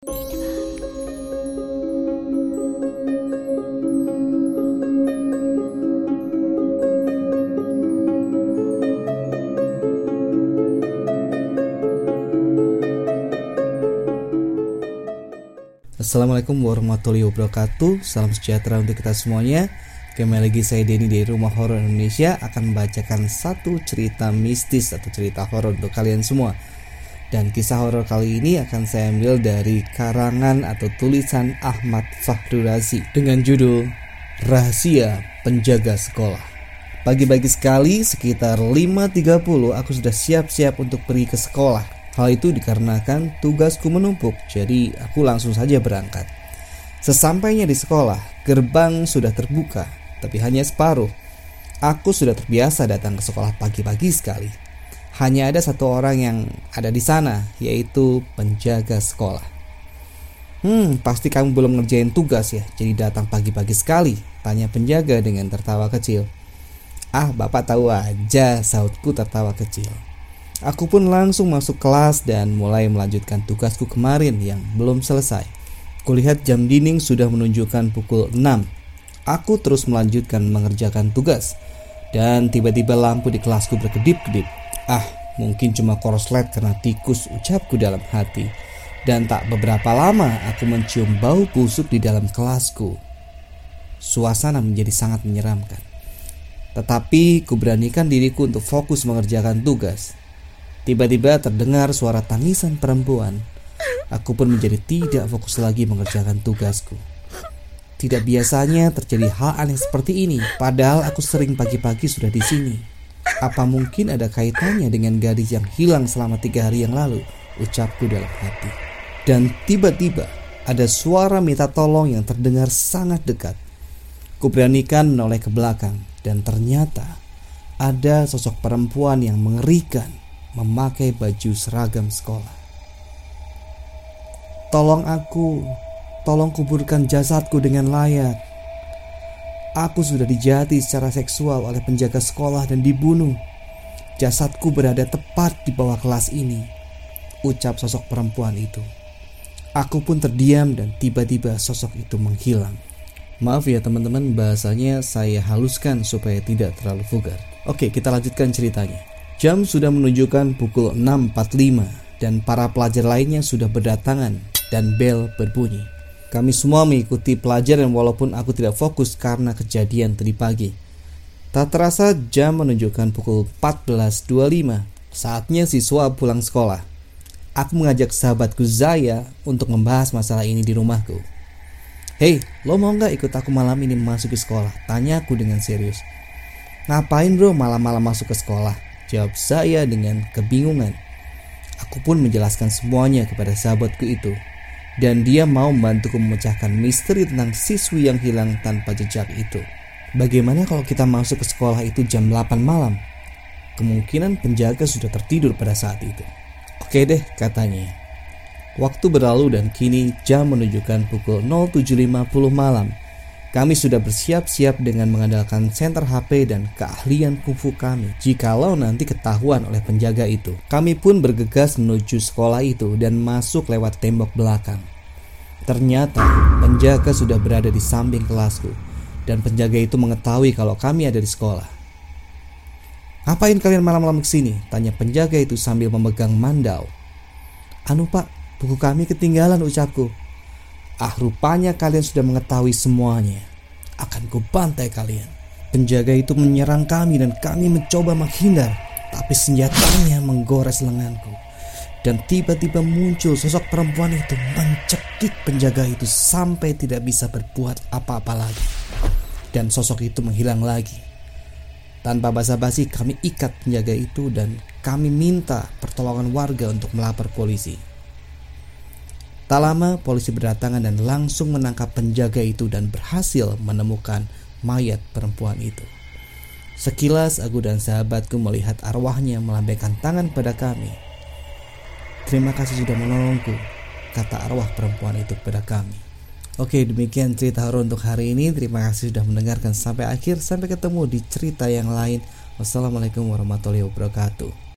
Assalamualaikum warahmatullahi wabarakatuh. Salam sejahtera untuk kita semuanya. Kembali lagi saya Denny dari Rumah Horor Indonesia Akan membacakan satu cerita mistis atau cerita horor untuk kalian semua Dan kisah horor kali ini akan saya ambil dari karangan atau tulisan Ahmad Fahrurazi Dengan judul Rahasia Penjaga Sekolah Pagi-pagi sekali sekitar 5.30 aku sudah siap-siap untuk pergi ke sekolah Hal itu dikarenakan tugasku menumpuk, jadi aku langsung saja berangkat. Sesampainya di sekolah, gerbang sudah terbuka, tapi hanya separuh. Aku sudah terbiasa datang ke sekolah pagi-pagi sekali. Hanya ada satu orang yang ada di sana, yaitu penjaga sekolah. Hmm, pasti kamu belum ngerjain tugas ya, jadi datang pagi-pagi sekali, tanya penjaga dengan tertawa kecil. Ah, bapak tahu aja, sautku tertawa kecil. Aku pun langsung masuk kelas dan mulai melanjutkan tugasku kemarin yang belum selesai. Kulihat jam dinding sudah menunjukkan pukul 6. Aku terus melanjutkan mengerjakan tugas. Dan tiba-tiba lampu di kelasku berkedip-kedip. Ah, mungkin cuma korslet karena tikus ucapku dalam hati. Dan tak beberapa lama aku mencium bau busuk di dalam kelasku. Suasana menjadi sangat menyeramkan. Tetapi kuberanikan diriku untuk fokus mengerjakan tugas Tiba-tiba terdengar suara tangisan perempuan. Aku pun menjadi tidak fokus lagi mengerjakan tugasku. Tidak biasanya terjadi hal aneh seperti ini, padahal aku sering pagi-pagi sudah di sini. Apa mungkin ada kaitannya dengan gadis yang hilang selama tiga hari yang lalu? Ucapku dalam hati. Dan tiba-tiba ada suara minta tolong yang terdengar sangat dekat. Kuberanikan menoleh ke belakang dan ternyata ada sosok perempuan yang mengerikan memakai baju seragam sekolah. Tolong aku, tolong kuburkan jasadku dengan layak. Aku sudah dijati secara seksual oleh penjaga sekolah dan dibunuh. Jasadku berada tepat di bawah kelas ini, ucap sosok perempuan itu. Aku pun terdiam dan tiba-tiba sosok itu menghilang. Maaf ya teman-teman, bahasanya saya haluskan supaya tidak terlalu vulgar. Oke, kita lanjutkan ceritanya. Jam sudah menunjukkan pukul 6.45 dan para pelajar lainnya sudah berdatangan dan bel berbunyi. Kami semua mengikuti pelajaran walaupun aku tidak fokus karena kejadian tadi pagi. Tak terasa jam menunjukkan pukul 14.25. Saatnya siswa pulang sekolah. Aku mengajak sahabatku Zaya untuk membahas masalah ini di rumahku. Hei, lo mau nggak ikut aku malam ini masuk ke sekolah? Tanya aku dengan serius. Ngapain bro malam-malam masuk ke sekolah? Jawab saya dengan kebingungan. Aku pun menjelaskan semuanya kepada sahabatku itu. Dan dia mau membantuku memecahkan misteri tentang siswi yang hilang tanpa jejak itu. Bagaimana kalau kita masuk ke sekolah itu jam 8 malam? Kemungkinan penjaga sudah tertidur pada saat itu. Oke deh, katanya. Waktu berlalu dan kini jam menunjukkan pukul 07.50 malam kami sudah bersiap-siap dengan mengandalkan senter HP dan keahlian kungfu kami. Jikalau nanti ketahuan oleh penjaga itu, kami pun bergegas menuju sekolah itu dan masuk lewat tembok belakang. Ternyata penjaga sudah berada di samping kelasku dan penjaga itu mengetahui kalau kami ada di sekolah. Ngapain kalian malam-malam ke sini? Tanya penjaga itu sambil memegang mandau. Anu pak, buku kami ketinggalan ucapku. Ah rupanya kalian sudah mengetahui semuanya. Akan kubantai kalian. Penjaga itu menyerang kami dan kami mencoba menghindar Tapi senjatanya menggores lenganku. Dan tiba-tiba muncul sosok perempuan itu Mencekik penjaga itu sampai tidak bisa berbuat apa-apa lagi. Dan sosok itu menghilang lagi. Tanpa basa-basi kami ikat penjaga itu dan kami minta pertolongan warga untuk melapor polisi Tak lama polisi berdatangan dan langsung menangkap penjaga itu dan berhasil menemukan mayat perempuan itu. Sekilas aku dan sahabatku melihat arwahnya melambaikan tangan pada kami. Terima kasih sudah menolongku, kata arwah perempuan itu kepada kami. Oke, demikian cerita horor untuk hari ini. Terima kasih sudah mendengarkan sampai akhir. Sampai ketemu di cerita yang lain. Wassalamualaikum warahmatullahi wabarakatuh.